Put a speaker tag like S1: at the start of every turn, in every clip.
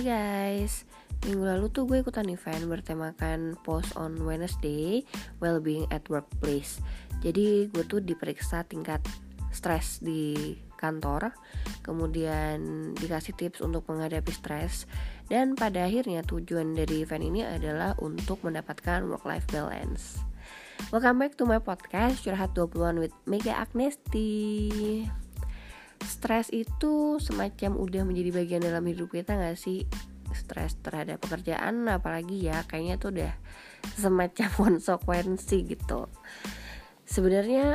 S1: Hai guys, minggu lalu tuh gue ikutan event bertemakan Post on Wednesday Wellbeing at Workplace. Jadi gue tuh diperiksa tingkat stres di kantor Kemudian dikasih tips untuk menghadapi stres Dan pada akhirnya tujuan dari event ini adalah untuk mendapatkan work-life balance. Welcome back to my podcast Curhat 20an with Mega Agnesti Stres itu semacam udah menjadi bagian dalam hidup kita gak sih? stres terhadap pekerjaan apalagi ya kayaknya tuh udah semacam konsekuensi gitu sebenarnya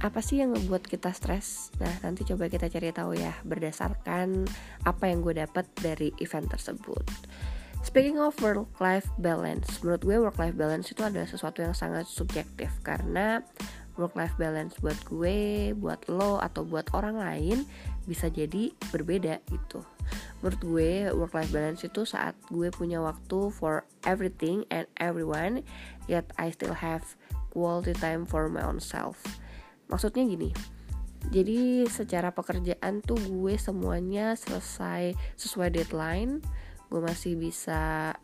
S1: apa sih yang membuat kita stres? Nah nanti coba kita cari tahu ya berdasarkan apa yang gue dapat dari event tersebut. Speaking of work-life balance, menurut gue work-life balance itu adalah sesuatu yang sangat subjektif karena work-life balance buat gue, buat lo atau buat orang lain bisa jadi berbeda gitu. Menurut gue work life balance itu saat gue punya waktu for everything and everyone yet I still have quality time for my own self. Maksudnya gini jadi secara pekerjaan tuh gue semuanya selesai sesuai deadline gue masih bisa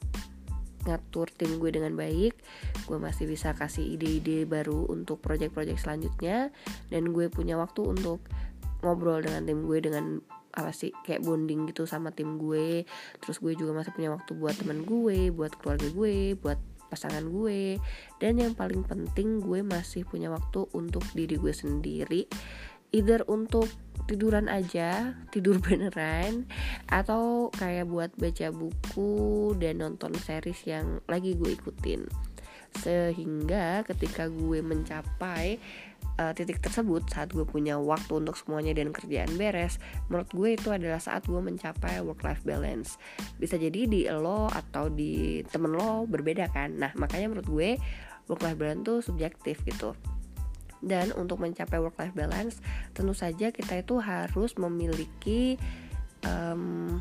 S1: ngatur tim gue dengan baik gue masih bisa kasih ide-ide baru untuk project-project selanjutnya dan gue punya waktu untuk ngobrol dengan tim gue dengan apa sih kayak bonding gitu sama tim gue. Terus gue juga masih punya waktu buat teman gue buat keluarga gue buat pasangan gue. Dan yang paling penting gue masih punya waktu untuk diri gue sendiri either untuk tiduran aja tidur beneran atau kayak buat baca buku dan nonton series yang lagi gue ikutin. Sehingga ketika gue mencapai uh, titik tersebut saat gue punya waktu untuk semuanya dan kerjaan beres menurut gue itu adalah saat gue mencapai work life balance. Bisa jadi di lo atau di temen lo berbeda kan? Nah makanya menurut gue work life balance tuh subjektif gitu dan untuk mencapai work life balance tentu saja kita itu harus memiliki um,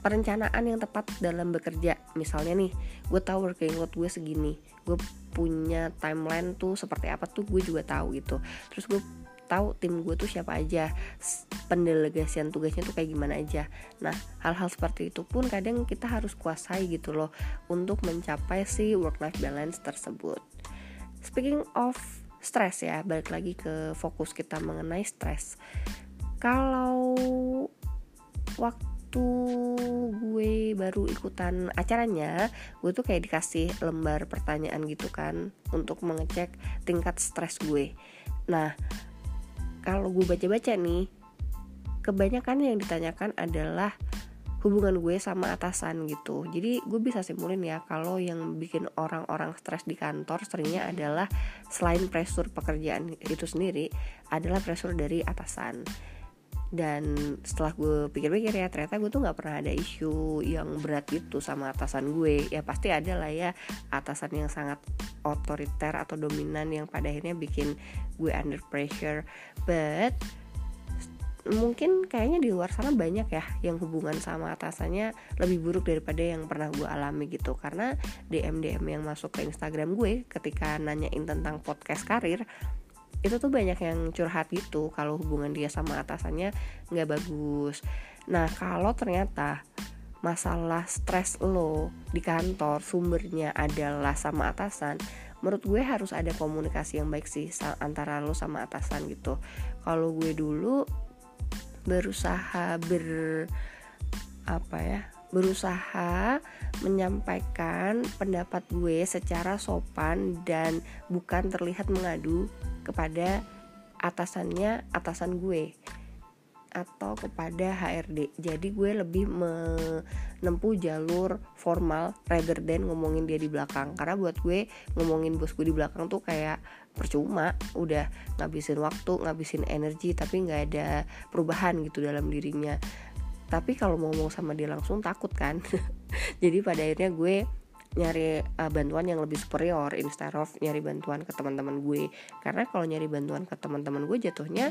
S1: perencanaan yang tepat dalam bekerja. Misalnya nih gue tahu working load gue segini gue punya timeline tuh seperti apa tuh gue juga tahu gitu. Terus gue tahu tim gue tuh siapa aja pendelegasian tugasnya tuh kayak gimana aja. Nah hal-hal seperti itu pun kadang kita harus kuasai gitu loh untuk mencapai si work life balance tersebut. Speaking of stress ya balik lagi ke fokus kita mengenai stres. Kalau waktu gue baru ikutan acaranya gue tuh kayak dikasih lembar pertanyaan gitu kan untuk mengecek tingkat stres gue. Nah kalau gue baca-baca nih kebanyakan yang ditanyakan adalah hubungan gue sama atasan gitu. Jadi gue bisa simpulin ya kalau yang bikin orang-orang stres di kantor seringnya adalah selain pressure pekerjaan itu sendiri adalah pressure dari atasan. Dan setelah gue pikir-pikir ya ternyata gue tuh nggak pernah ada isu yang berat gitu sama atasan gue. Ya pasti ada lah ya atasan yang sangat otoriter atau dominan yang pada akhirnya bikin gue under pressure. But mungkin kayaknya di luar sana banyak ya yang hubungan sama atasannya lebih buruk daripada yang pernah gue alami gitu. Karena DM DM yang masuk ke Instagram gue ketika nanyain tentang podcast karir itu tuh banyak yang curhat gitu kalau hubungan dia sama atasannya nggak bagus. Nah kalau ternyata masalah stres lo di kantor sumbernya adalah sama atasan menurut gue harus ada komunikasi yang baik sih antara lo sama atasan gitu. Kalau gue dulu berusaha ber apa ya berusaha menyampaikan pendapat gue secara sopan dan bukan terlihat mengadu kepada atasannya atasan gue atau kepada HRD. Jadi gue lebih menempuh jalur formal rather than ngomongin dia di belakang. Karena buat gue ngomongin bos gue di belakang tuh kayak percuma, udah ngabisin waktu, ngabisin energi tapi nggak ada perubahan gitu dalam dirinya. Tapi kalau ngomong sama dia langsung takut kan. Jadi pada akhirnya gue nyari uh, bantuan yang lebih superior instead of nyari bantuan ke teman-teman gue karena kalau nyari bantuan ke teman-teman gue jatuhnya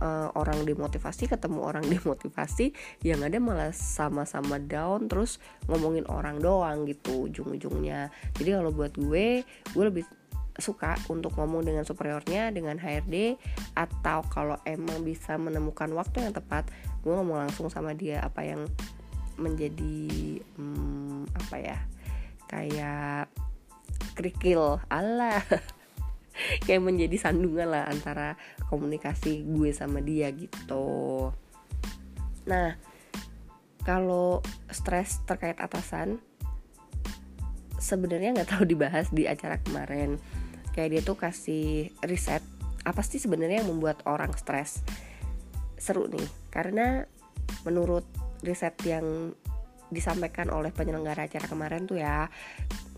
S1: uh, orang dimotivasi ketemu orang dimotivasi yang ada malah sama-sama down terus ngomongin orang doang gitu ujung-ujungnya jadi kalau buat gue gue lebih suka untuk ngomong dengan superiornya dengan HRD atau kalau emang bisa menemukan waktu yang tepat gue ngomong langsung sama dia apa yang menjadi hmm, apa ya kayak kerikil. Allah kayak menjadi sandungan lah antara komunikasi gue sama dia gitu. Nah kalau stres terkait atasan sebenarnya nggak tahu dibahas di acara kemarin kayak dia tuh kasih riset apa sih sebenarnya yang membuat orang stres? Seru nih karena menurut riset yang disampaikan oleh penyelenggara acara kemarin tuh ya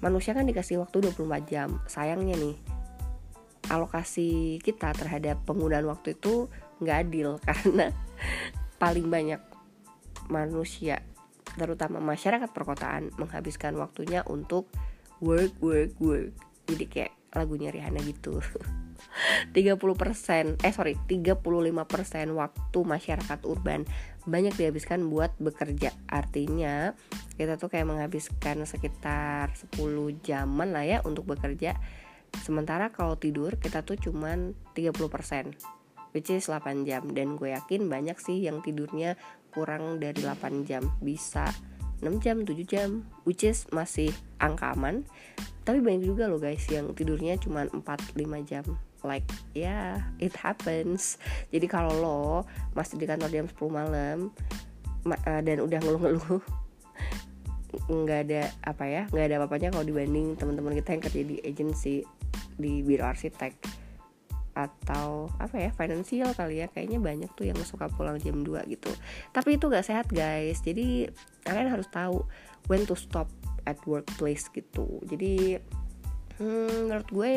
S1: manusia kan dikasih waktu 24 jam. Sayangnya nih alokasi kita terhadap penggunaan waktu itu nggak adil karena paling banyak manusia terutama masyarakat perkotaan menghabiskan waktunya untuk work work work. Jadi kayak lagunya Rihanna gitu. 30% eh sorry 35% waktu masyarakat urban. Banyak dihabiskan buat bekerja. Artinya kita tuh kayak menghabiskan sekitar 10 jaman lah ya untuk bekerja. Sementara kalau tidur kita tuh cuman 30% which is 8 jam. Dan gue yakin banyak sih yang tidurnya kurang dari 8 jam. Bisa 6 jam, 7 jam which is masih angka aman. Tapi banyak juga loh guys yang tidurnya cuma 4-5 jam. Like ya yeah, it happens. Jadi kalau lo masih di kantor jam 10 malam uh, dan udah ngeluh-ngeluh nggak ada apa ya nggak ada apa-apanya kalau dibanding teman-teman kita yang kerja di agency di biro arsitek atau apa ya finansial kali ya. Kayaknya banyak tuh yang suka pulang jam 2 gitu. Tapi itu gak sehat guys. Jadi kalian harus tahu when to stop at workplace gitu. Jadi hmm, menurut gue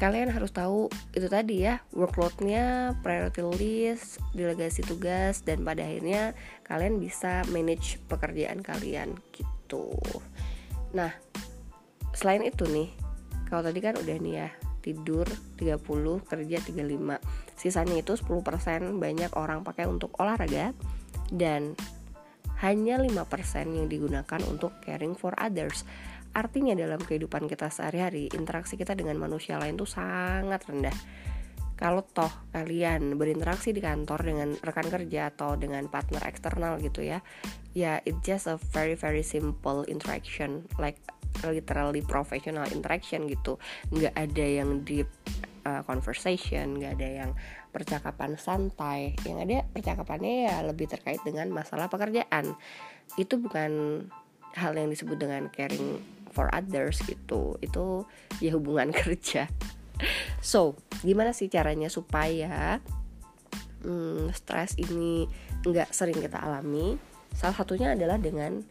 S1: kalian harus tahu itu tadi ya workloadnya priority list delegasi tugas dan pada akhirnya kalian bisa manage pekerjaan kalian gitu. Nah selain itu nih kalau tadi kan udah nih ya tidur 30 kerja 35 sisanya itu 10% banyak orang pakai untuk olahraga dan hanya 5% yang digunakan untuk caring for others Artinya dalam kehidupan kita sehari-hari, interaksi kita dengan manusia lain tuh sangat rendah. Kalau toh kalian berinteraksi di kantor dengan rekan kerja atau dengan partner eksternal gitu ya, ya it just a very very simple interaction, like literally professional interaction gitu. Nggak ada yang deep uh, conversation, nggak ada yang percakapan santai. Yang ada percakapannya ya lebih terkait dengan masalah pekerjaan. Itu bukan hal yang disebut dengan caring for others gitu itu ya hubungan kerja so gimana sih caranya supaya hmm, stres ini nggak sering kita alami salah satunya adalah dengan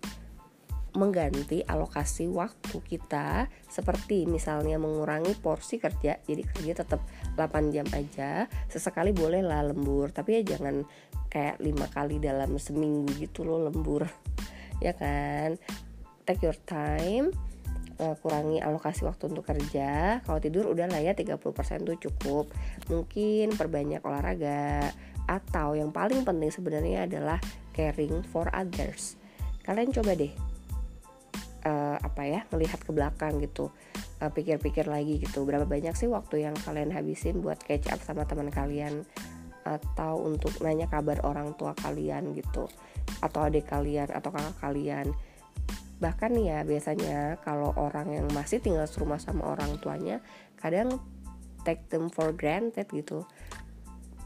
S1: mengganti alokasi waktu kita seperti misalnya mengurangi porsi kerja jadi kerja tetap 8 jam aja sesekali boleh lah lembur tapi ya jangan kayak lima kali dalam seminggu gitu loh lembur ya kan? Take your time uh, kurangi alokasi waktu untuk kerja kalau tidur udah lah ya 30% tuh cukup. Mungkin perbanyak olahraga atau yang paling penting sebenarnya adalah caring for others. Kalian coba deh apa ya melihat ke belakang gitu uh, pikir-pikir lagi gitu. Berapa banyak sih waktu yang kalian habisin buat catch up sama teman kalian? Atau untuk nanya kabar orang tua kalian gitu atau adik kalian atau kakak kalian. Bahkan ya biasanya kalau orang yang masih tinggal serumah sama orang tuanya kadang take them for granted gitu.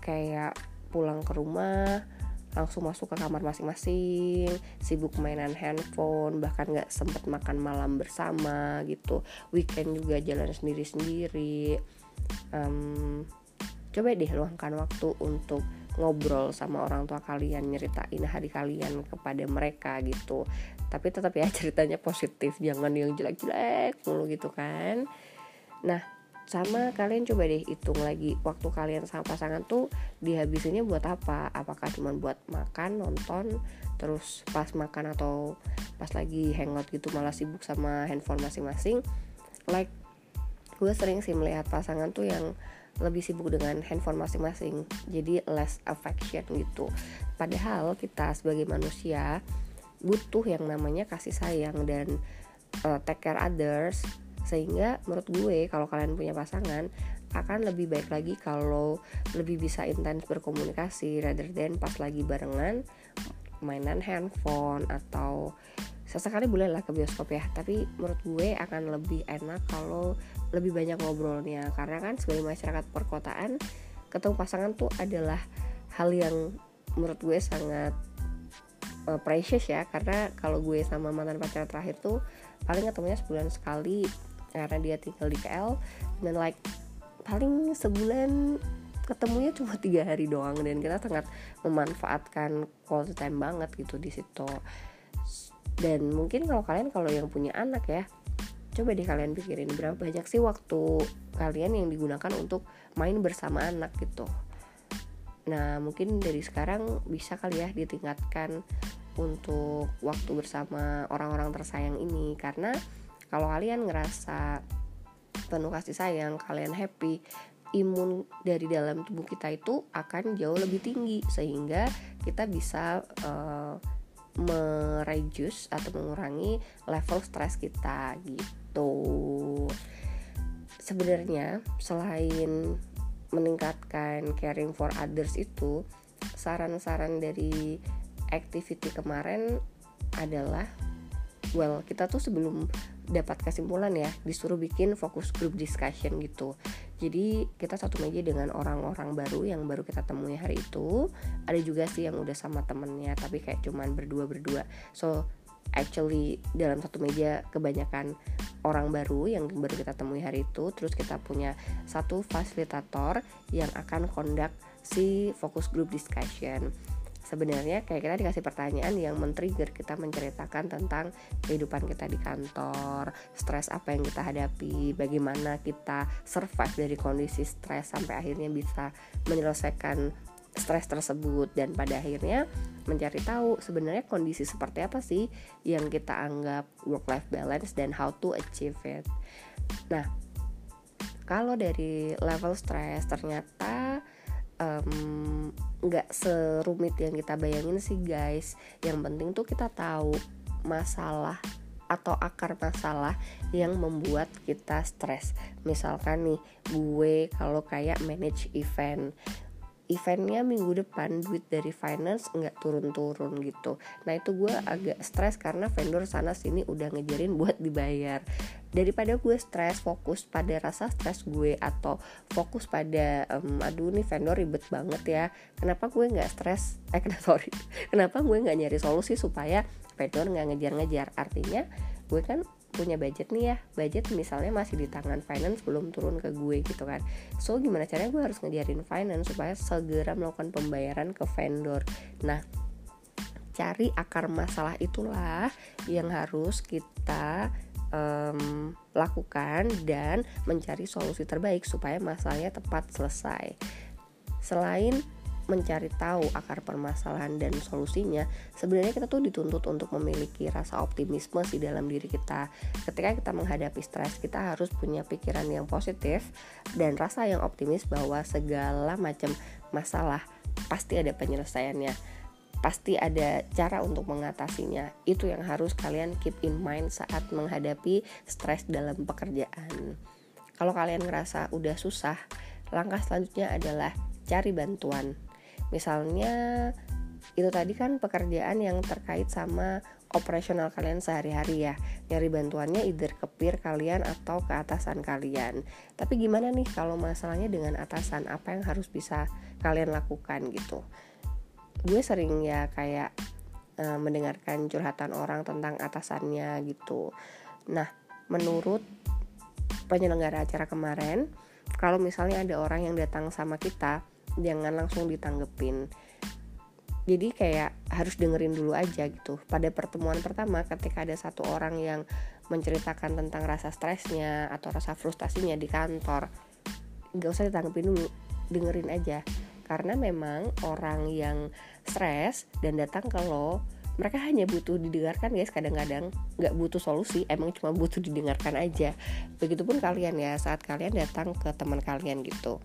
S1: Kayak pulang ke rumah langsung masuk ke kamar masing-masing sibuk mainan handphone bahkan nggak sempet makan malam bersama gitu. Weekend juga jalan sendiri-sendiri. Um, coba deh luangkan waktu untuk ngobrol sama orang tua kalian nyeritain hari kalian kepada mereka gitu. Tapi tetap ya ceritanya positif jangan yang jelek-jelek mulu gitu kan. Nah sama kalian coba deh hitung lagi waktu kalian sama pasangan tuh dihabisinnya buat apa? Apakah cuma buat makan nonton terus pas makan atau pas lagi hangout gitu malah sibuk sama handphone masing-masing? Like gue sering sih melihat pasangan tuh yang lebih sibuk dengan handphone masing-masing jadi less affection gitu. Padahal kita sebagai manusia butuh yang namanya kasih sayang dan uh, take care others sehingga menurut gue kalau kalian punya pasangan akan lebih baik lagi kalau lebih bisa intens berkomunikasi rather than pas lagi barengan mainan handphone atau sesekali boleh lah ke bioskop ya. Tapi menurut gue akan lebih enak kalau lebih banyak ngobrolnya. Karena kan sebagai masyarakat perkotaan ketemu pasangan tuh adalah hal yang menurut gue sangat uh, precious ya. Karena kalau gue sama mantan pacar terakhir tuh paling ketemunya sebulan sekali karena dia tinggal di KL dan like paling sebulan ketemunya cuma tiga hari doang. Dan kita sangat memanfaatkan quality time banget gitu di situ. Dan mungkin kalau kalian kalau yang punya anak ya coba deh kalian pikirin berapa banyak sih waktu kalian yang digunakan untuk main bersama anak gitu. Nah mungkin dari sekarang bisa kali ya ditingkatkan untuk waktu bersama orang-orang tersayang ini. Karena kalau kalian ngerasa penuh kasih sayang kalian happy imun dari dalam tubuh kita itu akan jauh lebih tinggi sehingga kita bisa uh, mereduce atau mengurangi level stres kita gitu. Sebenarnya selain meningkatkan caring for others itu saran-saran dari activity kemarin adalah well kita tuh sebelum dapat kesimpulan ya disuruh bikin fokus group discussion gitu. Jadi kita satu meja dengan orang-orang baru yang baru kita temui hari itu. Ada juga sih yang udah sama temennya tapi kayak cuman berdua-berdua. So actually dalam satu meja kebanyakan orang baru yang baru kita temui hari itu terus kita punya satu fasilitator yang akan conduct si fokus group discussion sebenarnya kayak kita dikasih pertanyaan yang men-trigger kita menceritakan tentang kehidupan kita di kantor, stres apa yang kita hadapi, bagaimana kita survive dari kondisi stres sampai akhirnya bisa menyelesaikan stres tersebut dan pada akhirnya mencari tahu sebenarnya kondisi seperti apa sih yang kita anggap work life balance dan how to achieve it. Nah, kalau dari level stres ternyata nggak um, serumit yang kita bayangin sih guys. Yang penting tuh kita tahu masalah atau akar masalah yang membuat kita stres. Misalkan nih gue kalau kayak manage event eventnya minggu depan duit dari finance nggak turun-turun gitu. Nah itu gue agak stres karena vendor sana sini udah ngejarin buat dibayar daripada gue stres fokus pada rasa stres gue atau fokus pada um, aduh nih vendor ribet banget ya kenapa gue nggak stres? Eh kenapa sorry. Kenapa gue nggak nyari solusi supaya vendor nggak ngejar-ngejar? Artinya gue kan punya budget nih ya budget misalnya masih di tangan finance belum turun ke gue gitu kan. So gimana caranya gue harus ngejarin finance supaya segera melakukan pembayaran ke vendor? Nah cari akar masalah itulah yang harus kita um, lakukan dan mencari solusi terbaik supaya masalahnya tepat selesai. Selain mencari tahu akar permasalahan dan solusinya sebenarnya kita tuh dituntut untuk memiliki rasa optimisme di dalam diri kita. Ketika kita menghadapi stres kita harus punya pikiran yang positif dan rasa yang optimis bahwa segala macam masalah pasti ada penyelesaiannya pasti ada cara untuk mengatasinya. Itu yang harus kalian keep in mind saat menghadapi stres dalam pekerjaan. Kalau kalian ngerasa udah susah langkah selanjutnya adalah cari bantuan. Misalnya itu tadi kan pekerjaan yang terkait sama operasional kalian sehari-hari ya. Nyari bantuannya either ke peer kalian atau ke atasan kalian. Tapi gimana nih kalau masalahnya dengan atasan? Apa yang harus bisa kalian lakukan gitu gue sering ya kayak uh, mendengarkan curhatan orang tentang atasannya gitu. Nah menurut penyelenggara acara kemarin kalau misalnya ada orang yang datang sama kita jangan langsung ditanggepin. Jadi kayak harus dengerin dulu aja gitu. Pada pertemuan pertama ketika ada satu orang yang menceritakan tentang rasa stresnya atau rasa frustasinya di kantor nggak usah ditanggepin dulu dengerin aja. Karena memang orang yang stres dan datang ke lo mereka hanya butuh didengarkan guys. Kadang-kadang nggak butuh solusi emang cuma butuh didengarkan aja. Begitupun kalian ya saat kalian datang ke teman kalian gitu.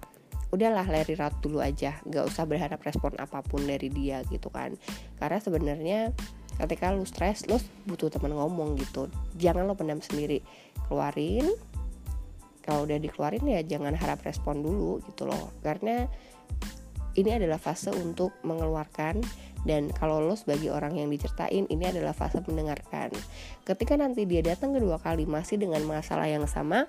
S1: Udahlah let it dulu aja. Nggak usah berharap respon apa pun dari dia gitu kan. Karena sebenarnya ketika lu stres lu butuh teman ngomong gitu. Jangan lo pendam sendiri. Keluarin. Kalau udah dikeluarin ya jangan harap respon dulu gitu loh. Karena ini adalah fase untuk mengeluarkan dan kalau lo sebagai orang yang diceritain ini adalah fase mendengarkan. Ketika nanti dia datang kedua kali masih dengan masalah yang sama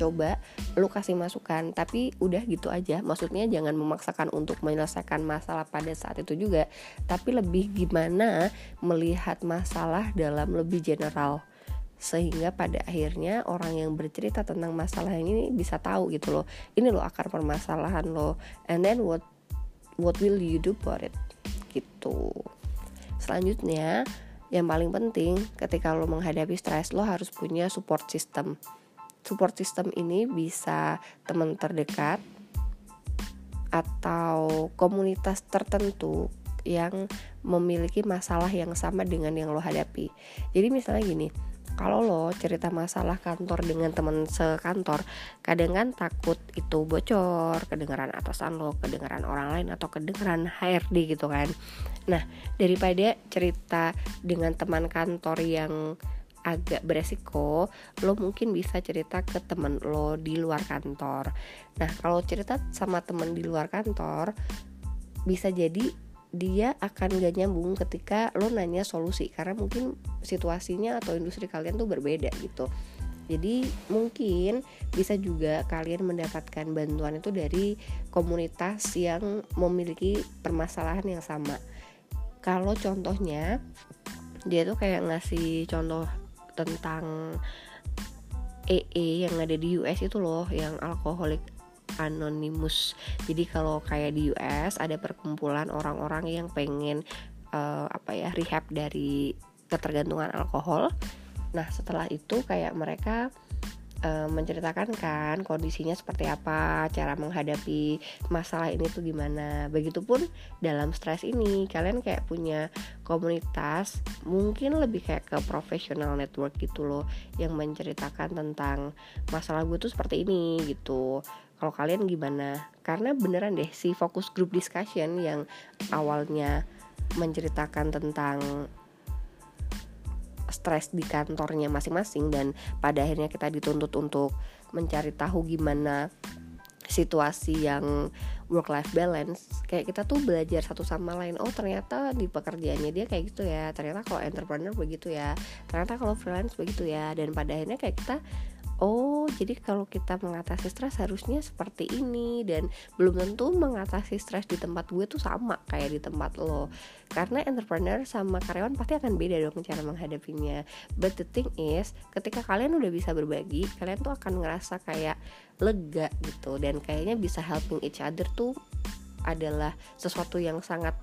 S1: coba lu kasih masukan. Tapi udah gitu aja maksudnya jangan memaksakan untuk menyelesaikan masalah pada saat itu juga. Tapi lebih gimana melihat masalah dalam lebih general sehingga pada akhirnya orang yang bercerita tentang masalah ini bisa tahu gitu loh. Ini loh akar permasalahan lo. And then what what will you do about it? Gitu. Selanjutnya yang paling penting ketika lo menghadapi stres lo harus punya support system. Support system ini bisa teman terdekat atau komunitas tertentu yang memiliki masalah yang sama dengan yang lo hadapi. Jadi misalnya gini kalau lo cerita masalah kantor dengan teman sekantor kadang kan takut itu bocor kedengaran atasan lo kedengaran orang lain atau kedengaran HRD gitu kan. Nah daripada cerita dengan teman kantor yang agak beresiko lo mungkin bisa cerita ke temen lo di luar kantor. Nah kalau cerita sama temen di luar kantor bisa jadi dia akan gak nyambung ketika lo nanya solusi. Karena mungkin situasinya atau industri kalian tuh berbeda gitu. Jadi mungkin bisa juga kalian mendapatkan bantuan itu dari komunitas yang memiliki permasalahan yang sama. Kalau contohnya dia tuh kayak ngasih contoh tentang EE yang ada di US itu loh yang alkoholik Anonymous. Jadi kalau kayak di US ada perkumpulan orang-orang yang pengen uh, apa ya rehab dari ketergantungan alkohol. Nah setelah itu kayak mereka uh, menceritakan kan kondisinya seperti apa, cara menghadapi masalah ini tuh gimana. Begitupun dalam stres ini kalian kayak punya komunitas, mungkin lebih kayak ke professional network gitu loh yang menceritakan tentang masalah gue tuh seperti ini gitu. Kalau kalian gimana? Karena beneran deh si fokus group discussion yang awalnya menceritakan tentang stres di kantornya masing-masing dan pada akhirnya kita dituntut untuk mencari tahu gimana situasi yang work life balance. Kayak kita tuh belajar satu sama lain oh ternyata di pekerjaannya dia kayak gitu ya ternyata kalau entrepreneur begitu ya ternyata kalau freelance begitu ya. Dan pada akhirnya kayak kita oh jadi kalau kita mengatasi stres harusnya seperti ini dan belum tentu mengatasi stres di tempat gue tuh sama kayak di tempat lo. Karena entrepreneur sama karyawan pasti akan beda dong cara menghadapinya. But the thing is ketika kalian udah bisa berbagi kalian tuh akan ngerasa kayak lega gitu. Dan kayaknya bisa helping each other tuh adalah sesuatu yang sangat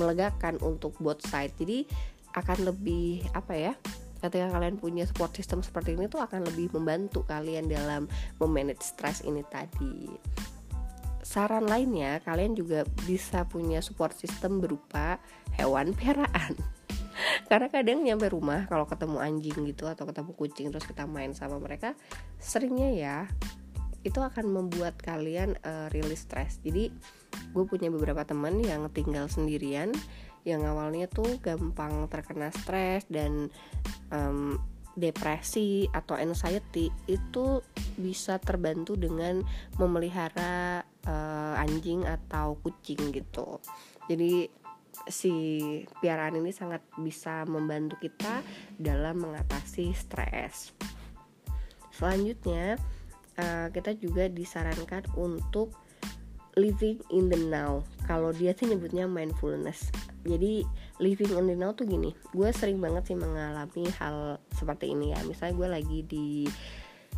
S1: melegakan untuk both side. Jadi akan lebih apa ya ketika kalian punya support system seperti ini tuh akan lebih membantu kalian dalam memanage stres ini tadi. Saran lainnya kalian juga bisa punya support system berupa hewan peliharaan. Karena kadang nyampe rumah kalau ketemu anjing gitu atau ketemu kucing terus kita main sama mereka seringnya ya itu akan membuat kalian uh, rilis stres jadi gue punya beberapa teman yang tinggal sendirian yang awalnya tuh gampang terkena stres dan um, depresi atau anxiety itu bisa terbantu dengan memelihara uh, anjing atau kucing gitu. Jadi si piaraan ini sangat bisa membantu kita dalam mengatasi stres. Selanjutnya uh, kita juga disarankan untuk living in the now. Kalau dia sih nyebutnya mindfulness. Jadi living in the now tuh gini gue sering banget sih mengalami hal seperti ini ya. Misalnya gue lagi di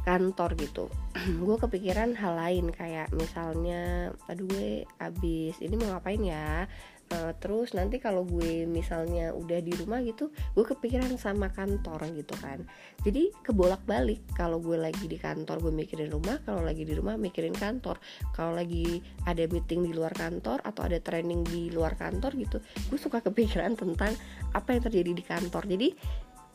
S1: kantor gitu gue kepikiran hal lain kayak misalnya aduh gue abis ini mau ngapain ya uh, terus nanti kalau gue misalnya udah di rumah gitu gue kepikiran sama kantor gitu kan. Jadi kebolak balik kalau gue lagi di kantor gue mikirin rumah kalau lagi di rumah mikirin kantor. Kalau lagi ada meeting di luar kantor atau ada training di luar kantor gitu gue suka kepikiran tentang apa yang terjadi di kantor. Jadi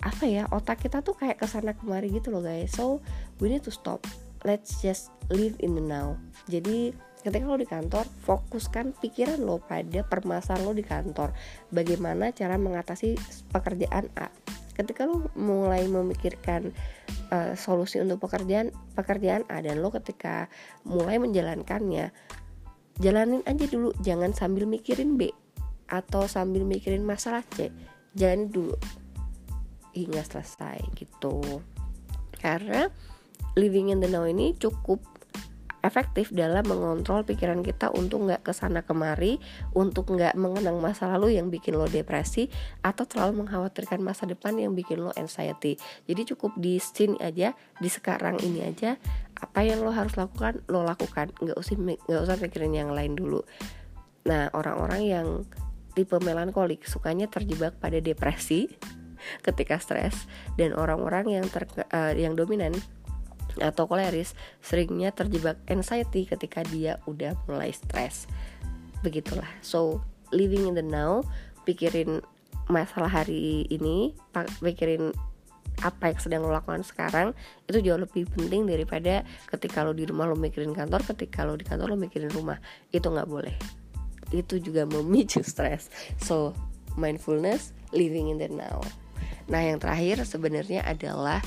S1: apa ya otak kita tuh kayak ke sana kemari gitu loh guys. So we need to stop. Let's just live in the now. Jadi ketika lo di kantor fokuskan pikiran lo pada permasalahan lo di kantor. Bagaimana cara mengatasi pekerjaan A? Ketika lo mulai memikirkan uh, solusi untuk pekerjaan pekerjaan A dan lo ketika mulai menjalankannya jalanin aja dulu. Jangan sambil mikirin B atau sambil mikirin masalah C. Jangan dulu hingga selesai gitu. Karena living in the now ini cukup efektif dalam mengontrol pikiran kita untuk nggak ke sana kemari, untuk nggak mengenang masa lalu yang bikin lo depresi atau terlalu mengkhawatirkan masa depan yang bikin lo anxiety. Jadi cukup di sini aja, di sekarang ini aja, apa yang lo harus lakukan lo lakukan, nggak usah nggak usah pikirin yang lain dulu. Nah orang-orang yang tipe melankolik sukanya terjebak pada depresi ketika stres dan orang-orang yang ter, uh, yang dominan atau koleris seringnya terjebak anxiety ketika dia udah mulai stres. Begitulah. So, living in the now, pikirin masalah hari ini, pikirin apa yang sedang lo lakukan sekarang itu jauh lebih penting daripada ketika lo di rumah lo mikirin kantor, ketika lo di kantor lo mikirin rumah. Itu nggak boleh. Itu juga memicu stres. So, mindfulness, living in the now. Nah, yang terakhir sebenarnya adalah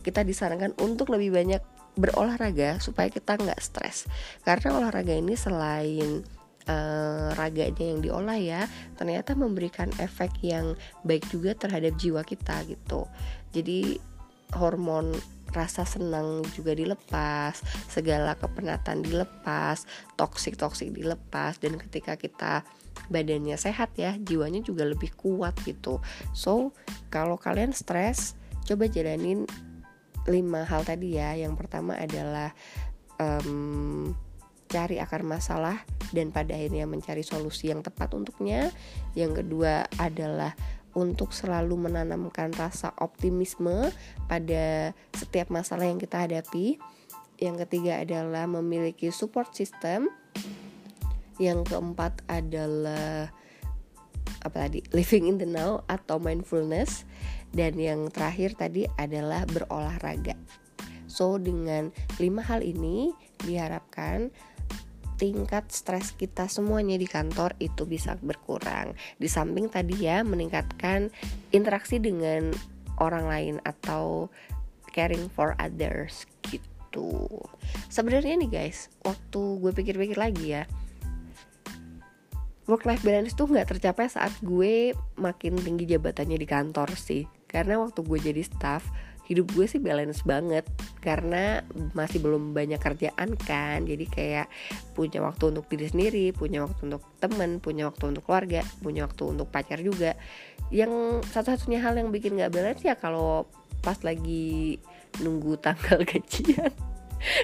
S1: kita disarankan untuk lebih banyak berolahraga supaya kita nggak stres karena olahraga ini selain uh, raganya yang diolah ya ternyata memberikan efek yang baik juga terhadap jiwa kita gitu jadi hormon rasa senang juga dilepas, segala kepenatan dilepas, toksik toksik dilepas dan ketika kita badannya sehat ya, jiwanya juga lebih kuat gitu. So kalau kalian stres, coba jalanin lima hal tadi ya yang pertama adalah um, cari akar masalah dan pada akhirnya mencari solusi yang tepat untuknya yang kedua adalah untuk selalu menanamkan rasa optimisme pada setiap masalah yang kita hadapi. Yang ketiga adalah memiliki support system. Yang keempat adalah apa tadi? living in the now atau mindfulness. Dan yang terakhir tadi adalah berolahraga. So dengan lima hal ini diharapkan tingkat stres kita semuanya di kantor itu bisa berkurang. Di samping tadi ya meningkatkan interaksi dengan orang lain atau caring for others gitu. Sebenarnya nih guys, waktu gue pikir-pikir lagi ya, work life balance tuh nggak tercapai saat gue makin tinggi jabatannya di kantor sih karena waktu gue jadi staff hidup gue sih balance banget. Karena masih belum banyak kerjaan kan. Jadi kayak punya waktu untuk diri sendiri punya waktu untuk temen punya waktu untuk keluarga punya waktu untuk pacar juga. Yang satu-satunya hal yang bikin gak balance ya kalau pas lagi nunggu tanggal gajian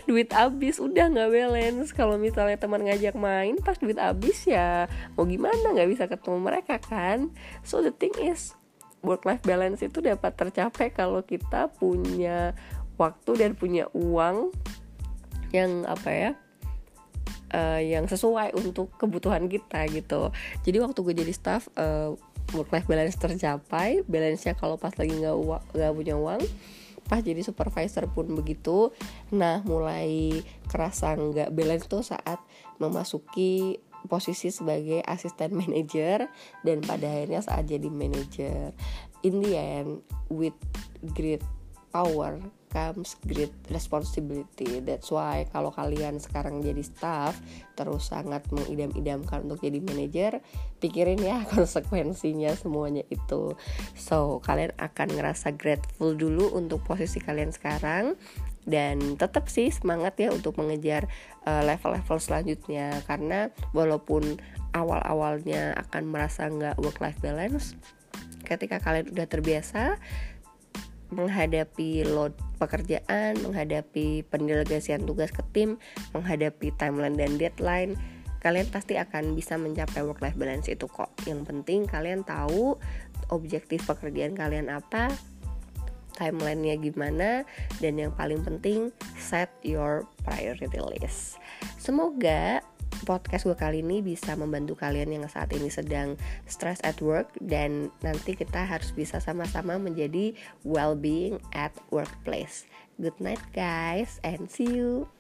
S1: duit habis udah nggak balance. Kalau misalnya teman ngajak main pas duit habis ya mau gimana? Nggak bisa ketemu mereka kan. So the thing is work life balance itu dapat tercapai kalau kita punya waktu dan punya uang yang apa ya uh, yang sesuai untuk kebutuhan kita gitu. Jadi waktu gue jadi staff uh, work life balance tercapai balance nya kalau pas lagi nggak nggak punya uang pas jadi supervisor pun begitu. Nah mulai kerasa nggak balance tuh saat memasuki posisi sebagai asisten manager dan pada akhirnya saat jadi manager in the end with great power comes great responsibility. That's why kalau kalian sekarang jadi staff terus sangat mengidam-idamkan untuk jadi manajer, pikirin ya konsekuensinya semuanya itu. So, kalian akan ngerasa grateful dulu untuk posisi kalian sekarang dan tetap sih semangat ya untuk mengejar level-level selanjutnya karena walaupun awal-awalnya akan merasa nggak work life balance ketika kalian udah terbiasa menghadapi load pekerjaan, menghadapi pendelegasian tugas ke tim, menghadapi timeline dan deadline, kalian pasti akan bisa mencapai work life balance itu kok. Yang penting kalian tahu objektif pekerjaan kalian apa, timelinenya gimana, dan yang paling penting set your priority list. Semoga podcast gue kali ini bisa membantu kalian yang saat ini sedang stress at work dan nanti kita harus bisa sama-sama menjadi well-being at workplace. Good night guys and see you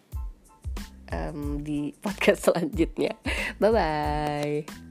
S1: um, di podcast selanjutnya. Bye bye.